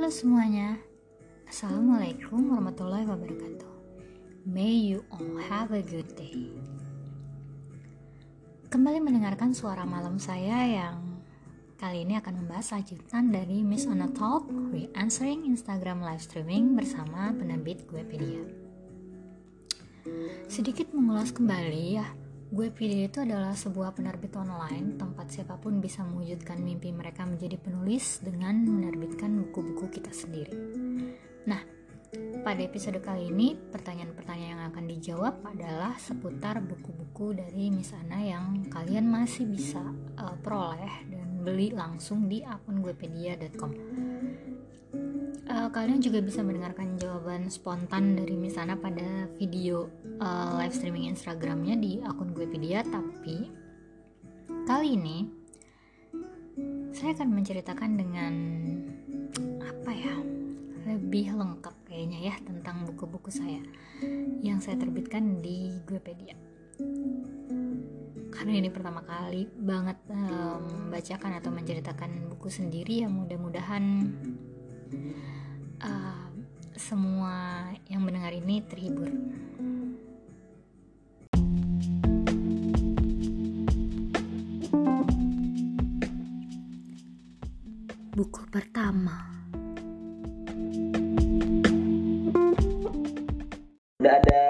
Halo semuanya, Assalamualaikum warahmatullahi wabarakatuh. May you all have a good day. Kembali mendengarkan suara malam saya yang kali ini akan membahas lanjutan dari Miss Anna Talk Re-Answering Instagram Live Streaming bersama penerbit Guepedia. Sedikit mengulas kembali ya, Guepedia itu adalah sebuah penerbit online tempat siapa pun bisa mewujudkan mimpi mereka menjadi penulis dengan menerbitkan buku-buku kita sendiri. Nah, pada episode kali ini, pertanyaan-pertanyaan yang akan dijawab adalah seputar buku-buku dari Miss Ana yang kalian masih bisa uh, peroleh dan beli langsung di akun guepedia.com. Uh, kalian juga bisa mendengarkan jawaban spontan dari Miss Ana pada video uh, live streaming Instagramnya di akun Guepedia, tapi kali ini saya akan menceritakan dengan apa ya lebih lengkap kayaknya ya tentang buku-buku saya yang saya terbitkan di Guepedia. Karena ini pertama kali banget membacakan um, atau menceritakan buku sendiri yang mudah-mudahan uh, semua yang mendengar ini terhibur. Buku pertama Udah ada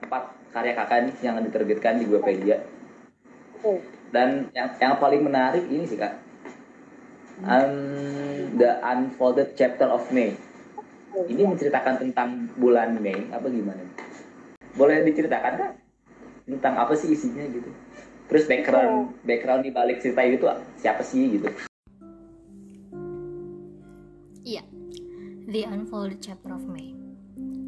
empat karya kakak nih yang diterbitkan di Wikipedia. Oh. Dan yang yang paling menarik ini sih kak, um, The Unfolded Chapter of May. Ini menceritakan tentang bulan Mei apa gimana? Boleh diceritakan kak? Tentang apa sih isinya gitu? Terus background background di balik cerita itu siapa sih gitu? Iya, The Unfolded Chapter of May.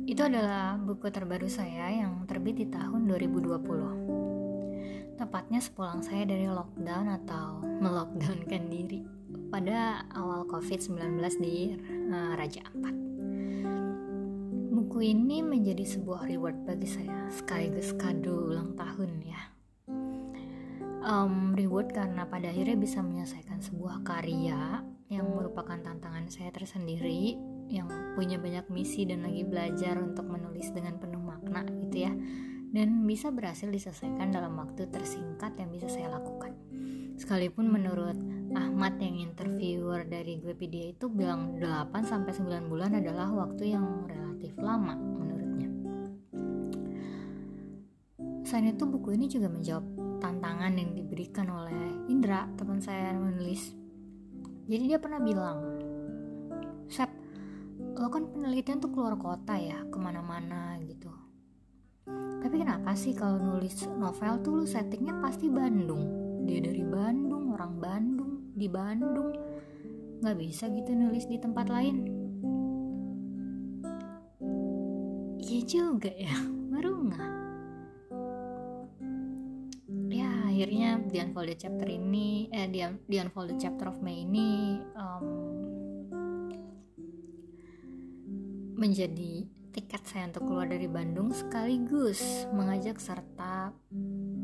Itu adalah buku terbaru saya yang terbit di tahun 2020. Tepatnya sepulang saya dari lockdown atau melockdownkan diri pada awal COVID-19 di uh, Raja Ampat. Ini menjadi sebuah reward bagi saya, sekaligus kado ulang tahun ya. Um, reward karena pada akhirnya bisa menyelesaikan sebuah karya yang merupakan tantangan saya tersendiri yang punya banyak misi dan lagi belajar untuk menulis dengan penuh makna gitu ya dan bisa berhasil diselesaikan dalam waktu tersingkat yang bisa saya lakukan sekalipun menurut Ahmad yang interviewer dari Guepedia itu bilang 8 sampai 9 bulan adalah waktu yang relatif lama menurutnya. Selain itu buku ini juga menjawab tantangan yang diberikan oleh Indra teman saya yang menulis. Jadi dia pernah bilang Sep lo kan penelitian tuh keluar kota ya ke mana-mana gitu. Tapi kenapa sih kalau nulis novel tuh lu settingnya pasti Bandung dia dari Bandung orang Bandung di Bandung. Nggak bisa gitu nulis di tempat lain. Iya juga ya baru nggak? Ya akhirnya di unfolded chapter ini eh di, di unfolded chapter of May ini um, menjadi tiket saya untuk keluar dari Bandung sekaligus mengajak serta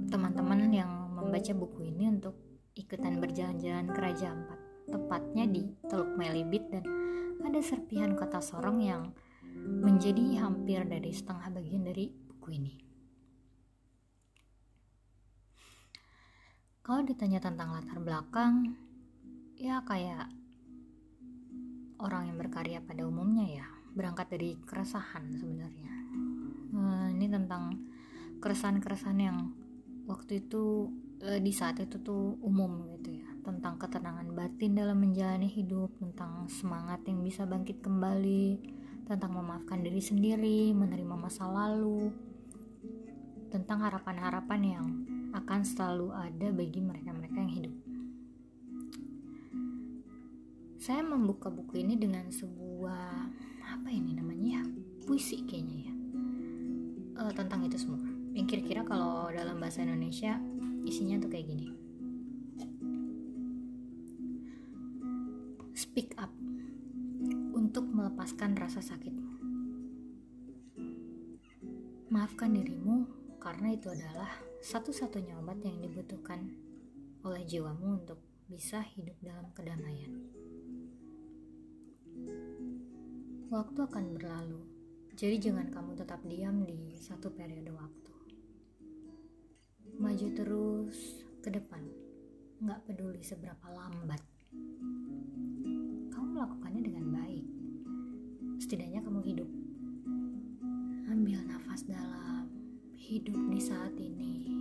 teman-teman yang membaca buku ini untuk ikutan berjalan-jalan ke Raja Ampat tepatnya di Teluk Melibit. Dan ada serpihan kota Sorong yang menjadi hampir dari setengah bagian dari buku ini. Kalau ditanya tentang latar belakang ya kayak orang yang berkarya pada umumnya ya berangkat dari keresahan sebenarnya. Uh, ini tentang keresahan-keresahan yang waktu itu uh, di saat itu tuh umum gitu ya tentang ketenangan batin dalam menjalani hidup tentang semangat yang bisa bangkit kembali tentang memaafkan diri sendiri menerima masa lalu tentang harapan-harapan yang akan selalu ada bagi mereka-mereka yang hidup. Saya membuka buku ini dengan sebuah apa ini namanya ya puisi kayaknya ya. Uh, tentang itu semua. Yang kira-kira kalau dalam bahasa Indonesia isinya tuh kayak gini speak up untuk melepaskan rasa sakitmu maafkan dirimu karena itu adalah satu-satunya obat yang dibutuhkan oleh jiwamu untuk bisa hidup dalam kedamaian. Waktu akan berlalu, jadi jangan kamu tetap diam di satu periode waktu. Maju terus ke depan, nggak peduli seberapa lambat. Kamu melakukannya dengan baik. Setidaknya kamu hidup. Ambil nafas dalam, hidup di saat ini,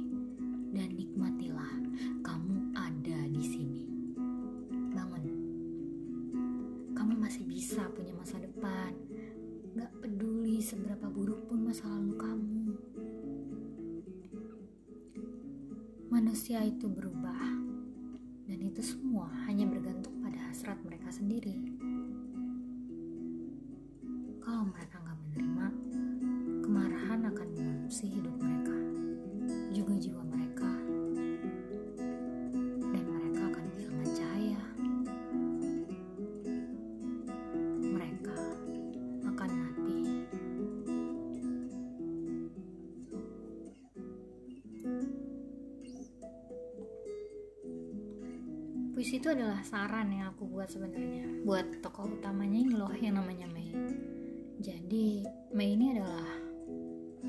itu berubah. Dan itu semua hanya bergantung pada hasrat mereka sendiri. Puisi itu adalah saran yang aku buat sebenarnya buat tokoh utamanya ini loh yang namanya Mei. Jadi Mei ini adalah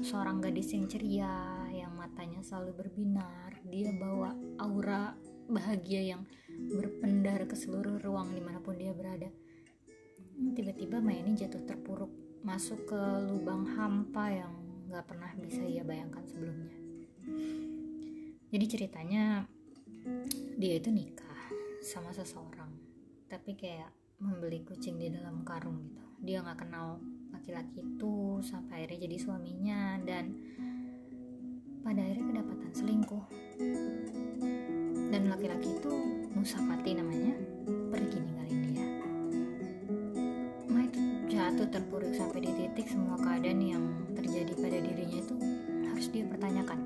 seorang gadis yang ceria, yang matanya selalu berbinar. Dia bawa aura bahagia yang berpendar ke seluruh ruang di mana pun dia berada. Hmm, Tiba-tiba Mei ini jatuh terpuruk, masuk ke lubang hampa yang gak pernah bisa ia bayangkan sebelumnya. Jadi ceritanya dia itu nikah sama seseorang, tapi kayak membeli kucing di dalam karung gitu. Dia nggak kenal laki-laki itu sampai akhirnya jadi suaminya dan pada akhirnya kedapatan selingkuh. Dan laki-laki itu Musapati namanya pergi ninggalin dia. Ma itu jatuh terpuruk sampai di titik semua keadaan yang terjadi pada dirinya itu harus dia pertanyakan.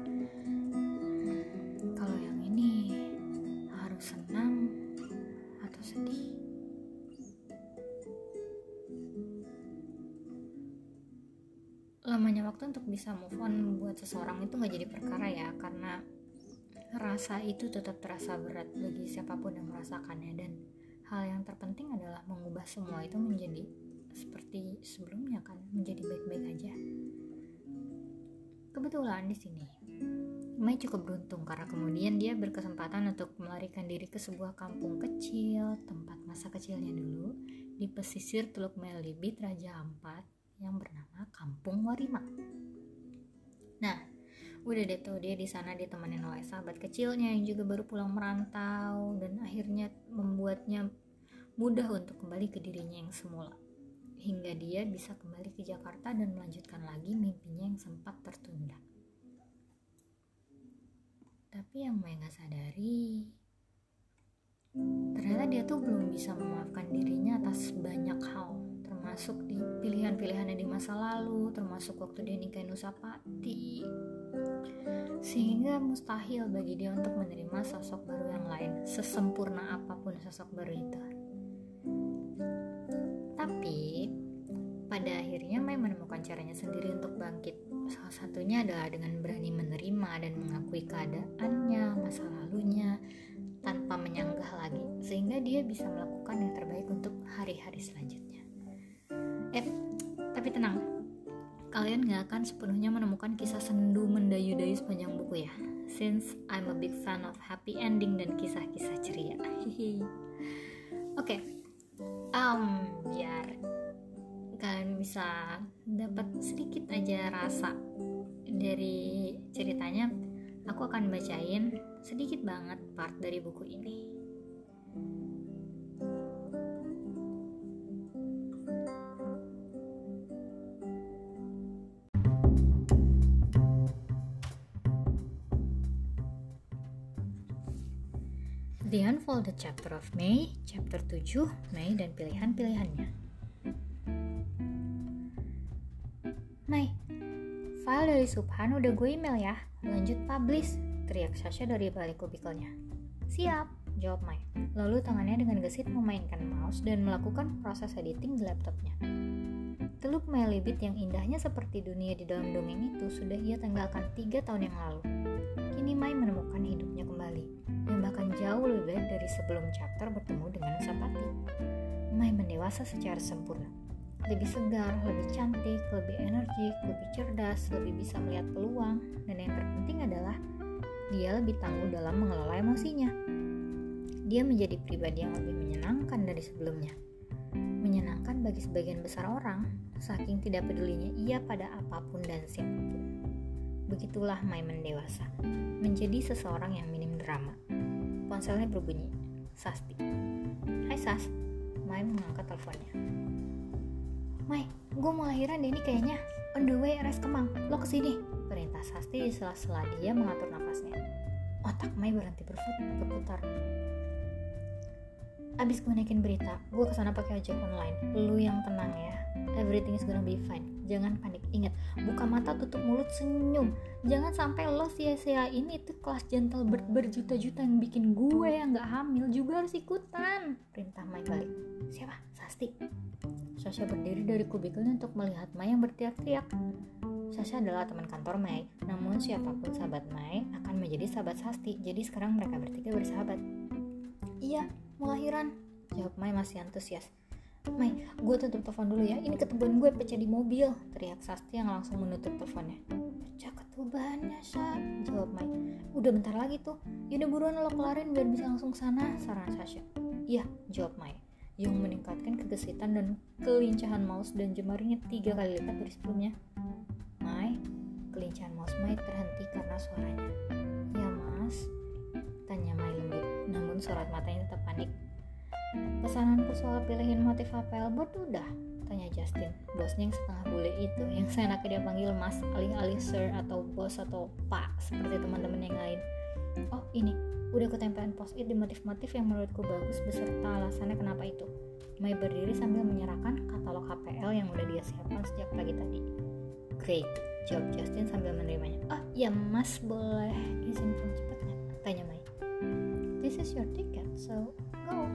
Bisa move on buat seseorang itu nggak jadi perkara ya karena rasa itu tetap terasa berat bagi siapa pun yang merasakannya dan hal yang terpenting adalah mengubah semua itu menjadi seperti sebelumnya kan menjadi baik-baik aja. Kebetulan di sini Mai cukup beruntung karena kemudian dia berkesempatan untuk melarikan diri ke sebuah kampung kecil, tempat masa kecilnya dulu, di pesisir Teluk Melibit, Raja Ampat, yang bernama Kampung Warima. Nah, udah deh tuh dia di sana ditemenin oleh sahabat kecilnya yang juga baru pulang merantau dan akhirnya membuatnya mudah untuk kembali ke dirinya yang semula. Hingga dia bisa kembali ke Jakarta dan melanjutkan lagi mimpinya yang sempat tertunda. Tapi yang Mei gak sadari, ternyata dia tuh belum bisa memaafkan dirinya atas banyak hal, termasuk di pilihan-pilihannya di masa lalu, termasuk waktu dia nikahin Nusapati. Sehingga mustahil bagi dia untuk menerima sosok baru yang lain, sesempurna apa pun sosok baru itu. Tapi pada akhirnya Mai menemukan caranya sendiri untuk bangkit. Salah satunya adalah dengan berani menerima dan mengakui keadaannya, masa lalunya, tanpa menyanggah lagi, sehingga dia bisa melakukan yang terbaik untuk hari-hari selanjutnya. Eh, tapi tenang, kalian gak akan sepenuhnya menemukan kisah sendu mendayu-dayu sepanjang buku ya. Since I'm a big fan of happy ending dan kisah-kisah ceria. Oke, okay. um, biar kalian bisa dapat sedikit aja rasa dari ceritanya aku akan bacain sedikit banget part dari buku ini The Unfolded Chapter of May, Chapter 7, May dan pilihan-pilihannya. May, file dari Subhan udah gue email ya. Lanjut publish, teriak Sasha dari balik kubikelnya. Siap, jawab Mai. Lalu tangannya dengan gesit memainkan mouse dan melakukan proses editing di laptopnya. Teluk Melibit yang indahnya seperti dunia di dalam dongeng itu sudah ia tinggalkan tiga tahun yang lalu. Kini Mai menemukan hidupnya kembali, dan bahkan jauh lebih baik dari sebelum chapter bertemu dengan Sapati. Mai mendewasa secara sempurna. lebih segar, lebih cantik, lebih energik, lebih cerdas, lebih bisa melihat peluang, dan yang terpenting adalah dia lebih tangguh dalam mengelola emosinya. Dia menjadi pribadi yang lebih menyenangkan dari sebelumnya. Menyenangkan bagi sebagian besar orang, saking tidak pedulinya ia pada apa pun dan siapa pun. Begitulah Maimen dewasa, menjadi seseorang yang minim drama. Ponselnya berbunyi, Sasti. Hai Sas, Mai mengangkat teleponnya. Mai, gue mau lahiran deh ini kayaknya. On the way RS Kemang, lo ke sini. Perintah Sasti di sela-sela dia mengatur nafasnya. Otak Mai berhenti berputar. Abis gue naikin berita, gue ke sana pakai ojek online. Lu yang tenang ya. Everything is gonna be fine. Jangan panik. Ingat, buka mata, tutup mulut, senyum. Jangan sampai lo sia-sia ini itu kelas gentle bird berjuta-juta yang bikin gue yang gak hamil juga harus ikutan. Perintah Mai balik. Siapa? Sasti. Sasha berdiri dari kubikelnya untuk melihat Mai yang berteriak-teriak. Sasha adalah teman kantor Mai, namun siapa pun sahabat Mai akan menjadi sahabat Sasti. Jadi sekarang mereka bertiga bersahabat. Iya, mau lahiran. Jawab Mai masih antusias. Mai, gue tutup telepon dulu ya. Ini ketuban gue pecah di mobil. Teriak Sasti yang langsung menutup teleponnya. Pecah ketubannya, Sha. Jawab Mai. Udah bentar lagi tuh. Yaudah buruan lo kelarin biar bisa langsung sana. Saran Sasha. Iya, jawab Mai. Yang meningkatkan kegesitan dan kelincahan mouse dan jemarinya tiga kali lipat dari sebelumnya. Mai, kelincahan mouse Mai terhenti karena suaranya. Ya mas, tanya Mai lembut, namun sorot matanya. Pesananku soal pilihin motif HPL board udah? Tanya Justin, bosnya yang setengah bule itu, yang saya seenaknya dia panggil mas, alih-alih sir atau bos atau pak, seperti teman-teman yang lain. Oh ini, udah ketempelan post-it di motif-motif yang menurutku bagus beserta alasannya kenapa itu. Mai berdiri sambil menyerahkan katalog HPL yang udah dia siapkan sejak pagi tadi. Great, jawab Justin sambil menerimanya. Ah, ya mas boleh izin pulang cepatnya? Tanya Mai. This is your ticket, so go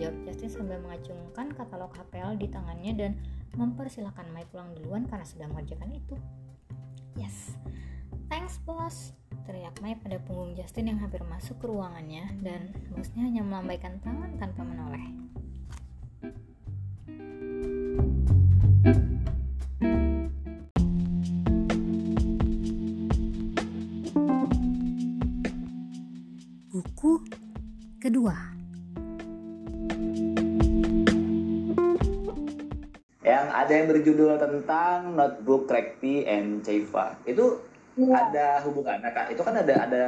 jawab Justin sambil mengacungkan katalog HPL di tangannya dan mempersilahkan Mai pulang duluan karena sudah mengerjakan itu. Yes, thanks bos, teriak Mai pada punggung Justin yang hampir masuk ke ruangannya dan bosnya hanya melambaikan tangan tanpa menoleh. Tentang notebook Rekti and Ceifa. Itu ya. ada hubungannya kak? Itu kan ada ada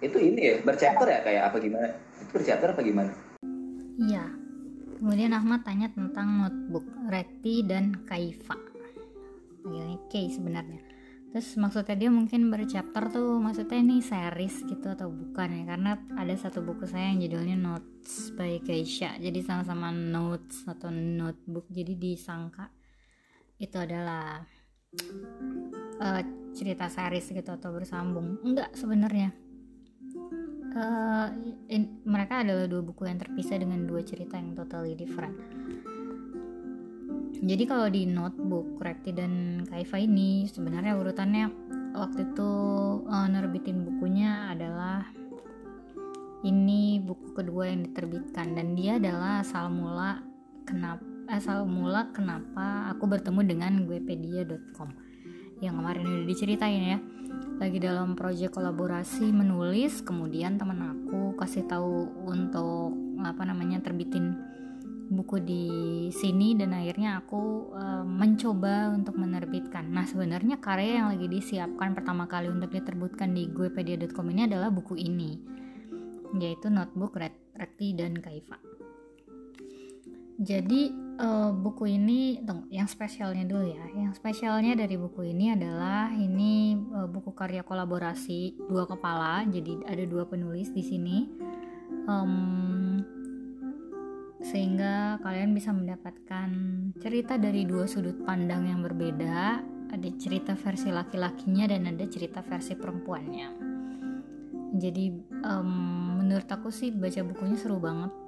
itu ini ya berchapter ya kayak apa gimana? Itu berchapter apa gimana? Iya. Kemudian Ahmad tanya tentang notebook Rekti dan Kaifa. Panggilnya K sebenarnya terus maksudnya dia mungkin berchapter tuh maksudnya ini series gitu atau bukan ya karena ada satu buku saya yang judulnya Notes by Keisha jadi sama-sama notes atau notebook jadi disangka itu adalah uh, cerita series gitu atau bersambung. Enggak sebenarnya. Uh, mereka adalah dua buku yang terpisah dengan dua cerita yang totally different. Jadi kalau di notebook Rekti dan Kaifa ini sebenarnya urutannya waktu itu uh, nerbitin bukunya adalah ini buku kedua yang diterbitkan. Dan dia adalah asal mula kenapa asal mula kenapa aku bertemu dengan guepedia.com yang kemarin udah diceritain ya. Lagi dalam proyek kolaborasi menulis kemudian teman aku kasih tahu untuk apa namanya terbitin buku di sini dan akhirnya aku uh, mencoba untuk menerbitkan. Nah, sebenarnya karya yang lagi disiapkan pertama kali untuk diterbitkan di guepedia.com ini adalah buku ini, yaitu Notebook Rekti dan Kaifa jadi uh, buku ini tunggu, yang spesialnya dulu ya. Yang spesialnya dari buku ini adalah ini uh, buku karya kolaborasi dua kepala. Jadi ada dua penulis di sini. Um, sehingga kalian bisa mendapatkan cerita dari dua sudut pandang yang berbeda. Ada cerita versi laki-lakinya dan ada cerita versi perempuannya. Jadi um, menurut aku sih baca bukunya seru banget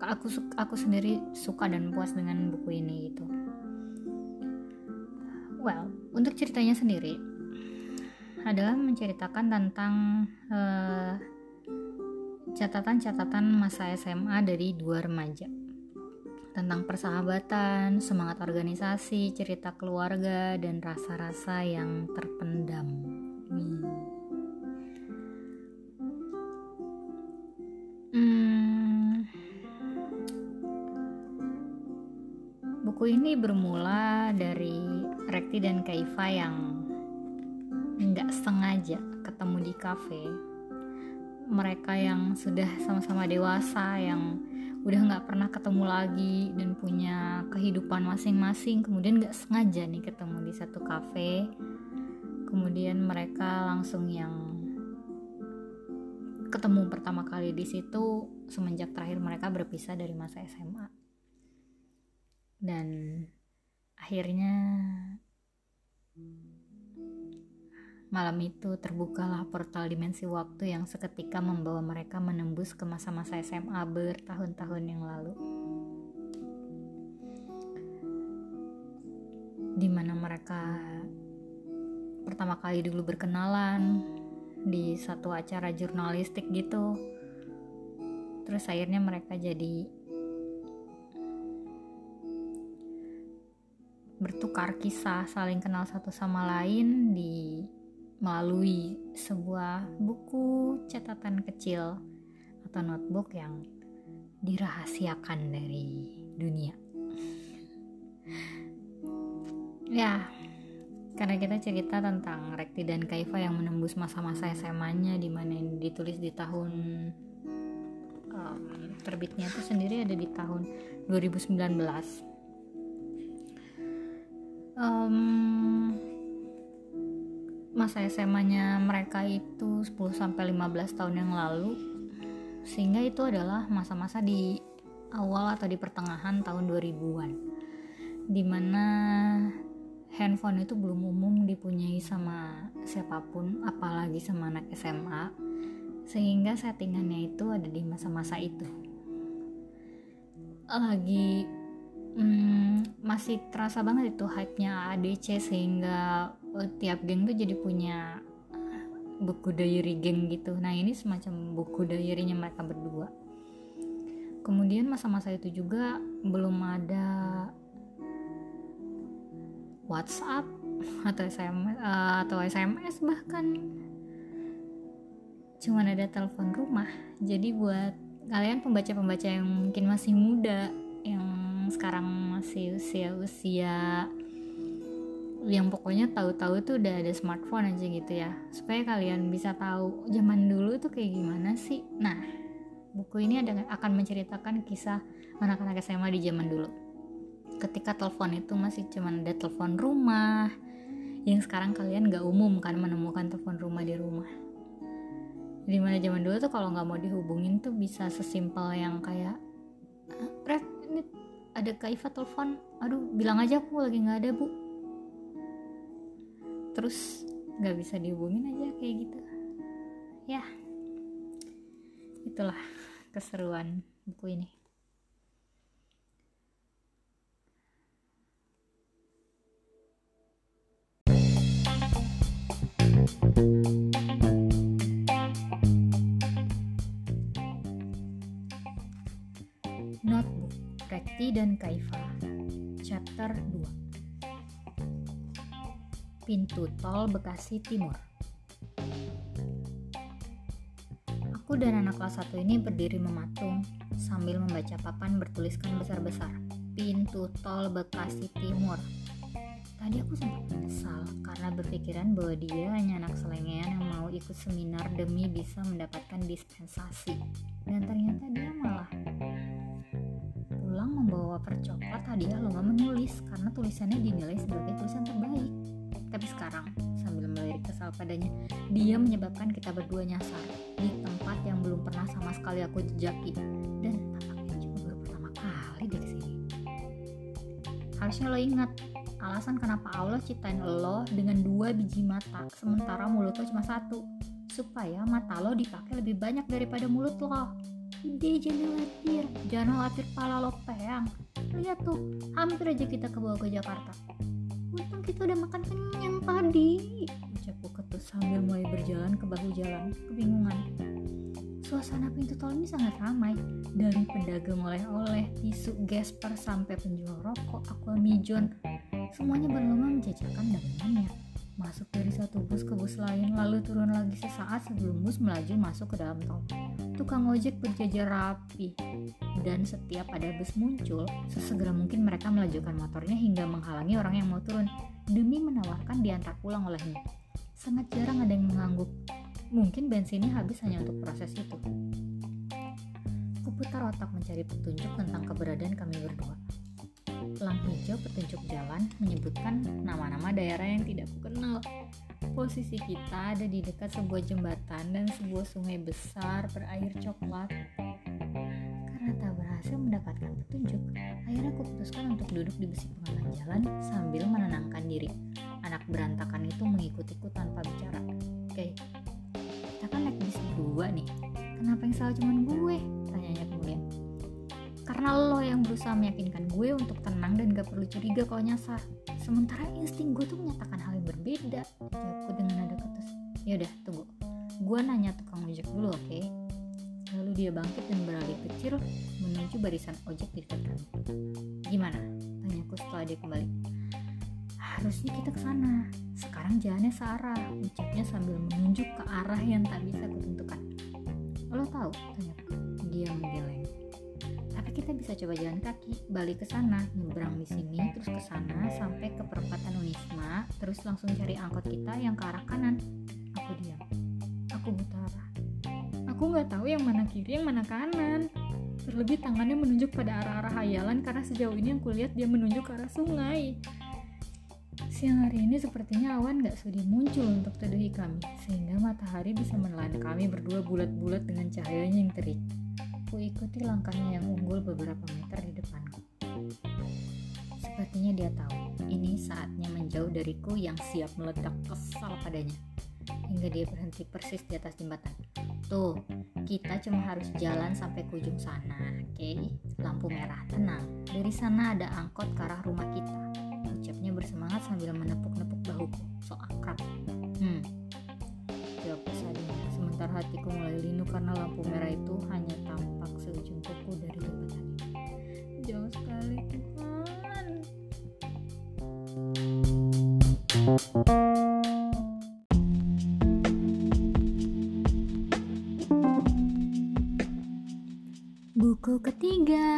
aku aku sendiri suka dan puas dengan buku ini gitu well untuk ceritanya sendiri adalah menceritakan tentang catatan catatan-catatan masa SMA dari dua remaja tentang persahabatan, semangat organisasi, cerita keluarga, dan rasa-rasa yang terpendam. Ini bermula dari Rekti dan Kaifa yang nggak sengaja ketemu di kafe. Mereka yang sudah sama-sama dewasa, yang udah nggak pernah ketemu lagi dan punya kehidupan masing-masing kemudian nggak sengaja nih ketemu di satu kafe kemudian mereka langsung yang ketemu pertama kali di situ semenjak terakhir mereka berpisah dari masa SMA dan akhirnya Malam itu terbukalah portal dimensi waktu yang seketika membawa mereka menembus ke masa-masa SMA bertahun-tahun yang lalu. Di mana mereka pertama kali dulu berkenalan di satu acara jurnalistik gitu. Terus akhirnya mereka jadi bertukar kisah, saling kenal satu sama lain di melalui sebuah buku catatan kecil atau notebook yang dirahasiakan dari dunia. Ya, karena kita cerita tentang Rekti dan Kaifa yang menembus masa-masa SMA-nya di mana ditulis di tahun um, terbitnya itu sendiri ada di tahun 2019. Um, masa SMA-nya mereka itu 10 sampai 15 tahun yang lalu sehingga itu adalah masa-masa di awal atau di pertengahan tahun 2000-an di mana handphone itu belum umum dipunyai sama siapa pun apalagi sama anak SMA sehingga settingannya itu ada di masa-masa itu. Lagi hmm, masih terasa banget itu hype-nya ADC sehingga uh, tiap geng tuh jadi punya buku diary geng gitu. Nah ini semacam buku diary-nya mereka berdua. Kemudian masa-masa itu juga belum ada WhatsApp atau SMS eh, atau SMS bahkan. Cuman ada telepon rumah. Jadi buat kalian pembaca-pembaca yang mungkin masih muda yang sekarang masih usia-usia yang pokoknya tahu-tahu tuh udah ada smartphone aja gitu ya. Supaya kalian bisa tahu zaman dulu tuh kayak gimana sih. Nah buku ini ada akan menceritakan kisah anak-anak SMA di zaman dulu. Ketika telepon itu masih cuman ada telepon rumah yang sekarang kalian gak umum kan menemukan telepon rumah di rumah. Di mana zaman dulu tuh kalau nggak mau dihubungin tuh bisa sesimpel yang kayak ini ada Kaifa telepon aduh bilang aja aku lagi nggak ada bu. Terus nggak bisa dihubungin aja kayak gitu. Ya itulah keseruan buku ini pintu tol Bekasi Timur. Aku dan anak kelas 1 ini berdiri mematung sambil membaca papan bertuliskan besar-besar, pintu tol Bekasi Timur. Tadi aku sempat menyesal karena berpikiran bahwa dia hanya anak selengean yang mau ikut seminar demi bisa mendapatkan dispensasi. Dan ternyata dia malah pulang membawa percoklat hadiah lomba menulis karena tulisannya dinilai sebagai tulisan terbaik. Tapi sekarang, sambil melirik kesal padanya, dia menyebabkan kita berdua nyasar di tempat yang belum pernah sama sekali aku jejaki. Dan tampaknya juga baru pertama kali dari sini. Harusnya lo ingat, alasan kenapa Allah ciptain lo dengan dua biji mata, sementara mulut lo cuma satu. Supaya mata lo dipakai lebih banyak daripada mulut lo. Ide jangan khawatir, jangan khawatir pala lo peang. Lihat tuh, hampir aja kita ke bawah ke Jakarta untung kita udah makan kenyang tadi ucapku ketus sambil mulai berjalan ke bahu jalan kebingungan Suasana pintu tol ini sangat ramai, dari pedagang oleh-oleh, tisu, gesper, sampai penjual rokok, aquamijon. Semuanya berlomba menjajakan dagangannya. Masuk dari satu bus ke bus lain, lalu turun lagi sesaat sebelum bus melaju masuk ke dalam tol. Tukang ojek berjajar rapi, dan setiap ada bus muncul, sesegera mungkin mereka melajukan motornya hingga menghalangi orang yang mau turun, demi menawarkan diantar pulang olehnya. Sangat jarang ada yang mengangguk, Mungkin bensinnya habis hanya untuk proses itu. Kuputar otak mencari petunjuk tentang keberadaan kami berdua. Pelang hijau petunjuk jalan menyebutkan nama-nama daerah yang tidak kukenal. Posisi kita ada di dekat sebuah jembatan dan sebuah sungai besar berair coklat. Karena tak berhasil mendapatkan petunjuk, akhirnya aku putuskan untuk duduk di besi penghalang jalan sambil menenangkan diri. Anak berantakan itu mengikutiku tanpa bicara. Oke, kita kan naik bis berdua nih kenapa yang salah cuman gue tanyanya kemudian karena lo yang berusaha meyakinkan gue untuk tenang dan gak perlu curiga kalau nyasar sementara insting gue tuh menyatakan hal yang berbeda jawabku dengan nada ketus yaudah tunggu gue nanya tukang ojek dulu oke okay? lalu dia bangkit dan beralih kecil menuju barisan ojek di kami gimana tanyaku setelah dia kembali harusnya kita ke sana. Sekarang jalannya searah, ucapnya sambil menunjuk ke arah yang tak bisa kutentukan. Lo tahu? Tanya. Dia menggeleng. Kita bisa coba jalan kaki, balik ke sana, nyebrang di sini, terus ke sana sampai ke perempatan Unisma, terus langsung cari angkot kita yang ke arah kanan. Aku diam. Aku buta. Aku nggak tahu yang mana kiri, yang mana kanan. Terlebih tangannya menunjuk pada arah-arah hayalan karena sejauh ini yang kulihat dia menunjuk ke arah sungai. Siang hari ini sepertinya awan gak sudi muncul untuk teduhi kami, sehingga matahari bisa menelan kami berdua bulat-bulat dengan cahayanya yang terik. Ku ikuti langkahnya yang unggul beberapa meter di depanku. Sepertinya dia tahu, ini saatnya menjauh dariku yang siap meledak kesal padanya. Hingga dia berhenti persis di atas jembatan. Tuh, kita cuma harus jalan sampai ke ujung sana, oke? Okay? Lampu merah, tenang. Dari sana ada angkot ke arah rumah kita ucapnya bersemangat sambil menepuk-nepuk bahuku. So akrab. Hmm. Jawab seadanya. Sementara hatiku mulai linu karena lampu merah itu hanya tampak seujung kuku dari jembatan ini. Jauh sekali Tuhan. Buku ketiga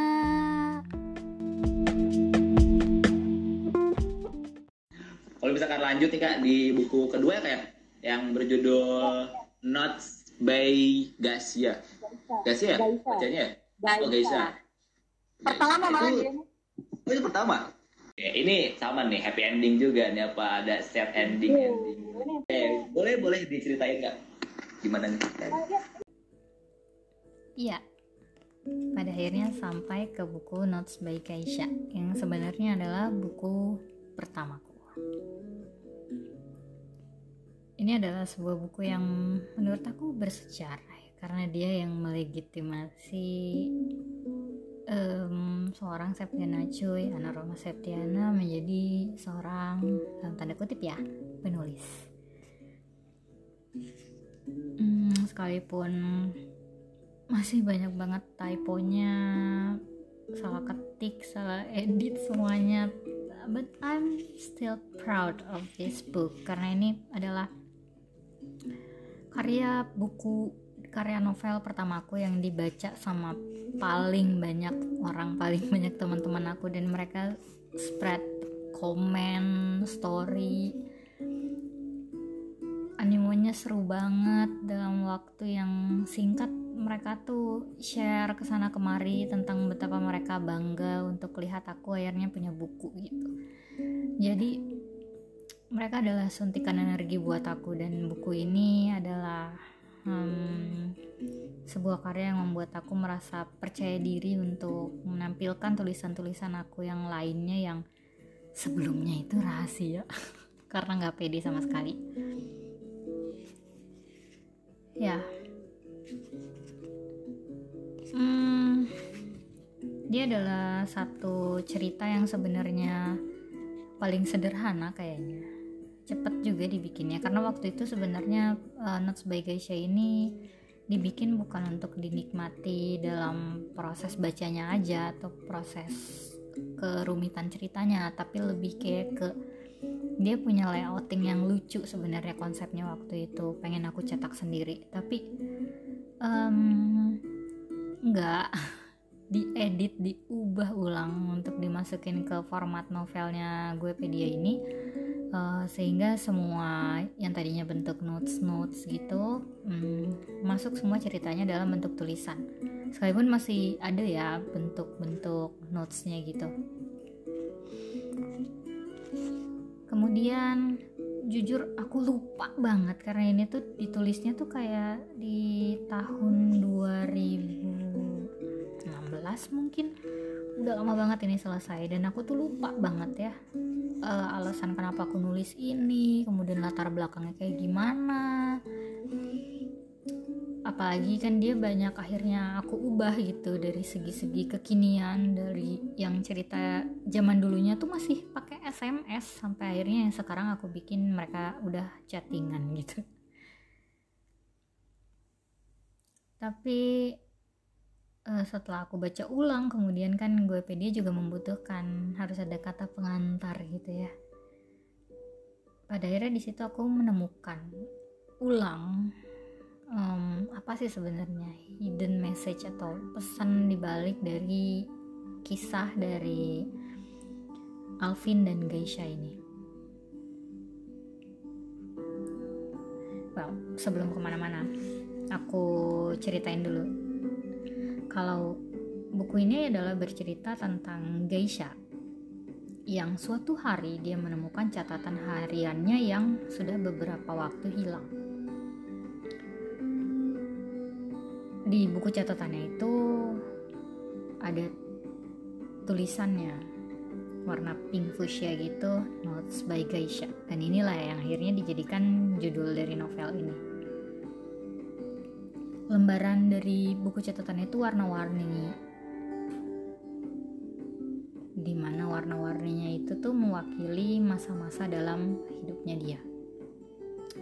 misalkan lanjut nih kak di buku kedua ya kayak ya, yang berjudul Notes by Gasia. Gasia, bacanya ya? Gaisa. Oh Gaisa. Pertama malah dia. Oh itu pertama. Ya, ini sama nih happy ending juga nih apa ada sad ending iya, ending. Eh, boleh boleh diceritain nggak gimana nih? Iya. Pada akhirnya sampai ke buku Notes by Kaisha yang sebenarnya adalah buku pertamaku ini adalah sebuah buku yang menurut aku bersejarah ya, karena dia yang melegitimasi um, seorang Septiana Cuy, anak Roma Septiana menjadi seorang dalam tanda kutip ya penulis. Hmm, sekalipun masih banyak banget typonya, salah ketik, salah edit semuanya, but I'm still proud of this book karena ini adalah karya buku karya novel pertamaku yang dibaca sama paling banyak orang paling banyak teman-teman aku dan mereka spread komen story. Animonya seru banget dalam waktu yang singkat. Mereka tuh share ke sana kemari tentang betapa mereka bangga untuk lihat aku akhirnya punya buku gitu. Jadi mereka adalah suntikan energi buat aku. Dan buku ini adalah um, sebuah karya yang membuat aku merasa percaya diri untuk menampilkan tulisan-tulisan aku yang lainnya yang sebelumnya itu rahasia. Karena nggak pede sama sekali. Ya. Hmm, dia adalah satu cerita yang sebenarnya paling sederhana kayaknya cepet juga dibikinnya. Karena waktu itu sebenarnya uh, Notes by Geisha ini dibikin bukan untuk dinikmati dalam proses bacanya aja atau proses kerumitan ceritanya tapi lebih kayak ke dia punya layouting yang lucu sebenarnya konsepnya waktu itu. Pengen aku cetak sendiri. Tapi um, enggak diedit diubah ulang untuk dimasukin ke format novelnya gue pedia ini uh, sehingga semua yang tadinya bentuk notes notes gitu um, masuk semua ceritanya dalam bentuk tulisan. Sekalipun masih ada ya bentuk-bentuk notesnya gitu. Kemudian jujur aku lupa banget karena ini tuh ditulisnya tuh kayak di tahun 2016 mungkin udah lama banget ini selesai dan aku tuh lupa banget ya uh, alasan kenapa aku nulis ini kemudian latar belakangnya kayak gimana. Apalagi kan dia banyak akhirnya aku ubah gitu dari segi-segi kekinian dari yang cerita zaman dulunya tuh masih pakai SMS sampai akhirnya yang sekarang aku bikin mereka udah chattingan gitu. Tapi uh, setelah aku baca ulang kemudian kan gue pede juga membutuhkan harus ada kata pengantar gitu ya pada akhirnya di situ aku menemukan ulang um, apa sih sebenarnya hidden message atau pesan dibalik dari kisah dari Alvin dan Geisha ini. Well, sebelum ke mana-mana, aku ceritain dulu. Kalau buku ini adalah bercerita tentang Geisha yang suatu hari dia menemukan catatan hariannya yang sudah beberapa waktu hilang. Di buku catatannya itu ada tulisannya warna pink fuchsia gitu notes by Geisha. Dan inilah yang akhirnya dijadikan judul dari novel ini lembaran dari buku catatan itu warna-warni di mana warna-warninya itu tuh mewakili masa-masa dalam hidupnya dia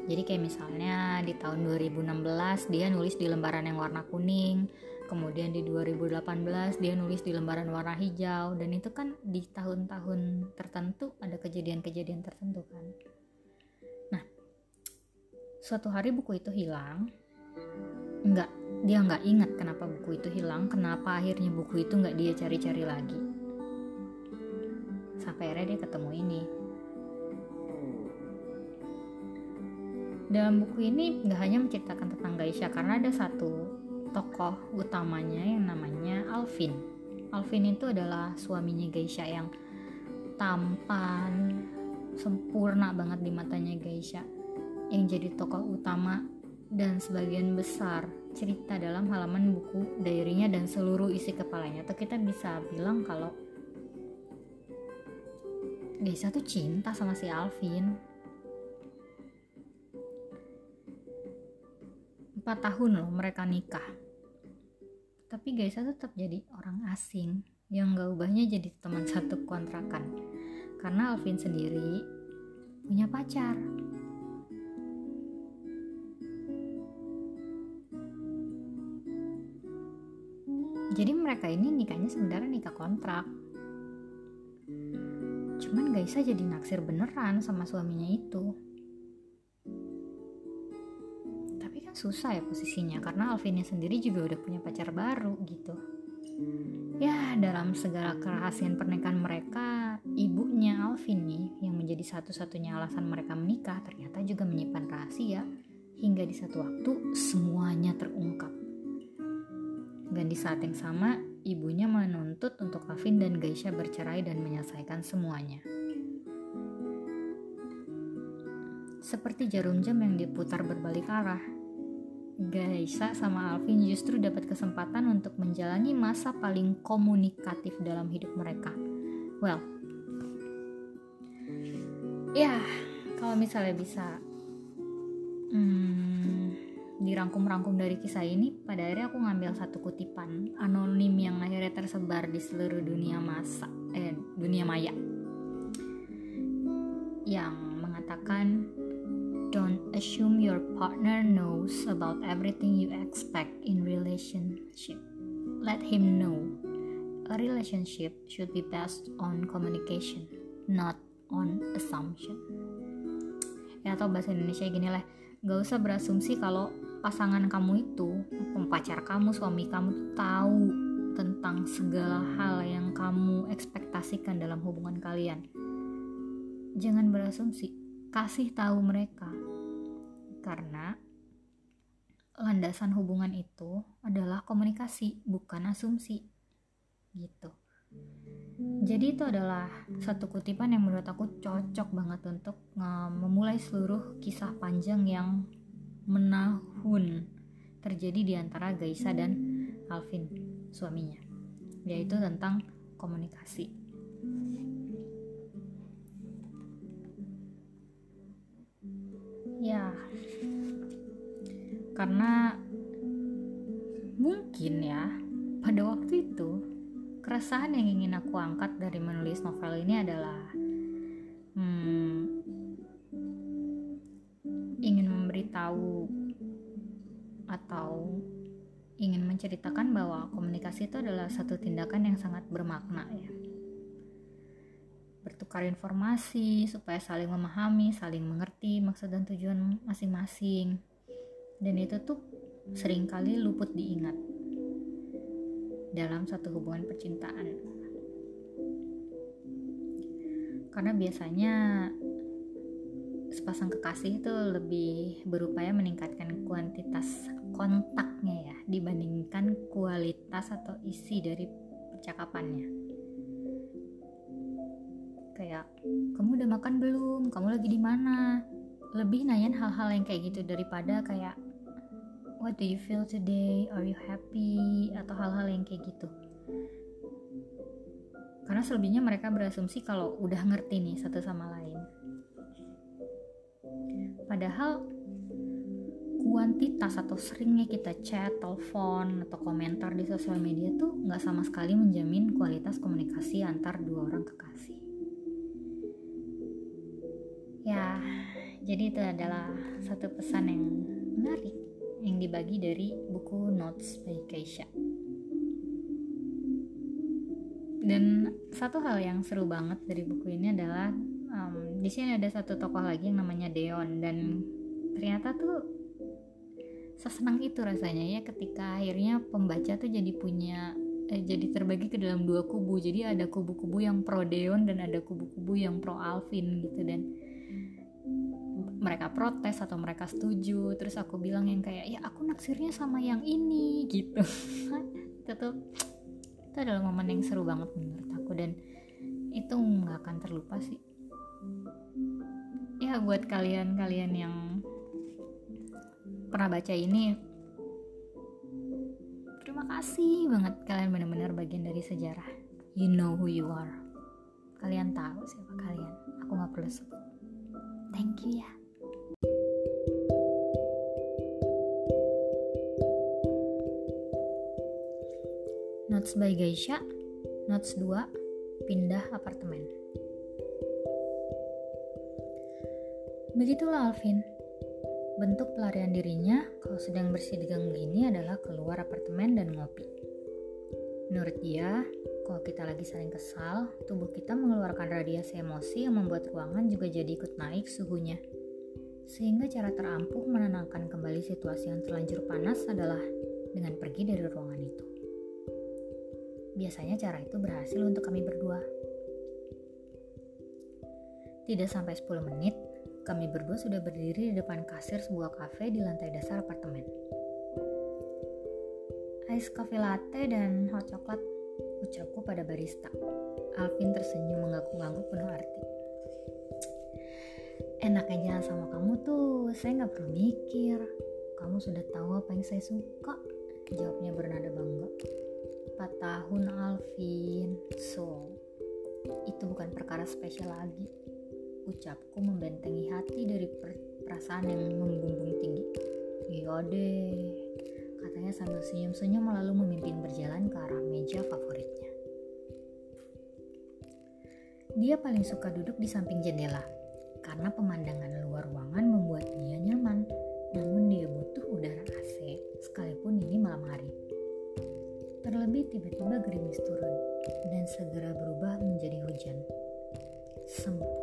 jadi kayak misalnya di tahun 2016 dia nulis di lembaran yang warna kuning, kemudian di 2018 dia nulis di lembaran warna hijau dan itu kan di tahun-tahun tertentu ada kejadian-kejadian tertentu kan. Nah, suatu hari buku itu hilang. Enggak, dia nggak ingat kenapa buku itu hilang, kenapa akhirnya buku itu nggak dia cari-cari lagi. Sampai akhirnya dia ketemu ini, dalam buku ini nggak hanya menceritakan tentang Gaisha karena ada satu tokoh utamanya yang namanya Alvin. Alvin itu adalah suaminya Geisha yang tampan, sempurna banget di matanya Geisha. Yang jadi tokoh utama dan sebagian besar cerita dalam halaman buku diarinya dan seluruh isi kepalanya. Atau kita bisa bilang kalau Geisha tuh cinta sama si Alvin Empat tahun loh mereka nikah. Tapi Gaisa tetap jadi orang asing yang gak ubahnya jadi teman satu kontrakan. Karena Alvin sendiri punya pacar. Jadi mereka ini nikahnya sebenarnya nikah kontrak. Cuman Gaisa jadi naksir beneran sama suaminya itu. susah ya posisinya karena Alvinnya sendiri juga udah punya pacar baru gitu ya dalam segala kerahasiaan pernikahan mereka ibunya Alvin nih yang menjadi satu-satunya alasan mereka menikah ternyata juga menyimpan rahasia hingga di satu waktu semuanya terungkap dan di saat yang sama ibunya menuntut untuk Alvin dan Geisha bercerai dan menyelesaikan semuanya seperti jarum jam yang diputar berbalik arah Gaisa sama Alvin justru dapat kesempatan untuk menjalani masa paling komunikatif dalam hidup mereka. Well, ya kalau misalnya bisa hmm, dirangkum-rangkum dari kisah ini, pada akhirnya aku ngambil satu kutipan anonim yang akhirnya tersebar di seluruh dunia masa, eh dunia maya, yang mengatakan Don't assume your partner knows about everything you expect in relationship. Let him know. A relationship should be based on communication, not on assumption. Ya atau bahasa Indonesia gini lah, gak usah berasumsi kalau pasangan kamu itu, pacar kamu, suami kamu tahu tentang segala hal yang kamu ekspektasikan dalam hubungan kalian. Jangan berasumsi, kasih tahu mereka. Karena landasan hubungan itu adalah komunikasi, bukan asumsi. Gitu. Jadi itu adalah satu kutipan yang menurut aku cocok banget untuk memulai seluruh kisah panjang yang menahun. Terjadi di antara Gaisa dan Alvin, suaminya, yaitu tentang komunikasi. Ya, karena mungkin ya, pada waktu itu keresahan yang ingin aku angkat dari menulis novel ini adalah tahu atau ingin menceritakan bahwa komunikasi itu adalah satu tindakan yang sangat bermakna ya. Bertukar informasi supaya saling memahami, saling mengerti maksud dan tujuan masing-masing. Dan itu tuh sering kali luput diingat dalam satu hubungan percintaan. Karena biasanya sepasang kekasih itu lebih berupaya meningkatkan kuantitas kontaknya ya dibandingkan kualitas atau isi dari percakapannya. Kayak kamu udah makan belum? Kamu lagi di mana? Lebih nanyain hal-hal yang kayak gitu daripada kayak what do you feel today? Are you happy? Atau hal-hal yang kayak gitu. Karena selebihnya mereka berasumsi kalau udah ngerti nih satu sama lain Padahal kuantitas atau seringnya kita chat, telepon, atau komentar di sosial media tuh nggak sama sekali menjamin kualitas komunikasi antar dua orang kekasih. Ya, jadi itu adalah satu pesan yang menarik yang dibagi dari buku Notes by Keisha. Dan satu hal yang seru banget dari buku ini adalah di sini ada satu tokoh lagi yang namanya Deon dan ternyata tuh sesenang itu rasanya ya ketika akhirnya pembaca tuh jadi punya eh, jadi terbagi ke dalam dua kubu. Jadi ada kubu-kubu yang pro Deon dan ada kubu-kubu yang pro Alvin gitu. Dan mereka protes atau mereka setuju. Terus aku bilang yang kayak ya aku naksirnya sama yang ini gitu. Itu itu adalah momen yang seru banget menurut aku. Dan itu nggak akan terlupa sih ya buat kalian-kalian yang pernah baca ini terima kasih banget kalian benar-benar bagian dari sejarah. You know who you are. Kalian tahu siapa kalian. Aku nggak perlu sebut. Thank you ya. Notes by Geisha. Notes 2 Pindah apartemen Begitulah Alvin. Bentuk pelarian dirinya kalau sedang bersidang begini adalah keluar apartemen dan ngopi. Menurut dia, kalau kita lagi saling kesal, tubuh kita mengeluarkan radiasi emosi yang membuat ruangan juga jadi ikut naik suhunya. Sehingga cara terampuh menenangkan kembali situasi yang terlanjur panas adalah dengan pergi dari ruangan itu. Biasanya cara itu berhasil untuk kami berdua. Tidak sampai 10 menit, kami berdua sudah berdiri di depan kasir sebuah kafe di lantai dasar apartemen. Ice coffee latte dan hot coklat ucapku pada barista. Alvin tersenyum mengangguk-angguk penuh arti. Enaknya jalan sama kamu tuh, saya nggak perlu mikir. Kamu sudah tahu apa yang saya suka. Jawabnya bernada bangga. 4 tahun Alvin, so itu bukan perkara spesial lagi ucapku membentengi hati dari perasaan yang membumbung tinggi. Iya deh, katanya sambil senyum-senyum lalu memimpin berjalan ke arah meja favoritnya. Dia paling suka duduk di samping jendela, karena pemandangan luar ruangan membuat dia nyaman. Namun dia butuh udara AC sekalipun ini malam hari. Terlebih tiba-tiba gerimis turun dan segera berubah menjadi hujan. Sempurna.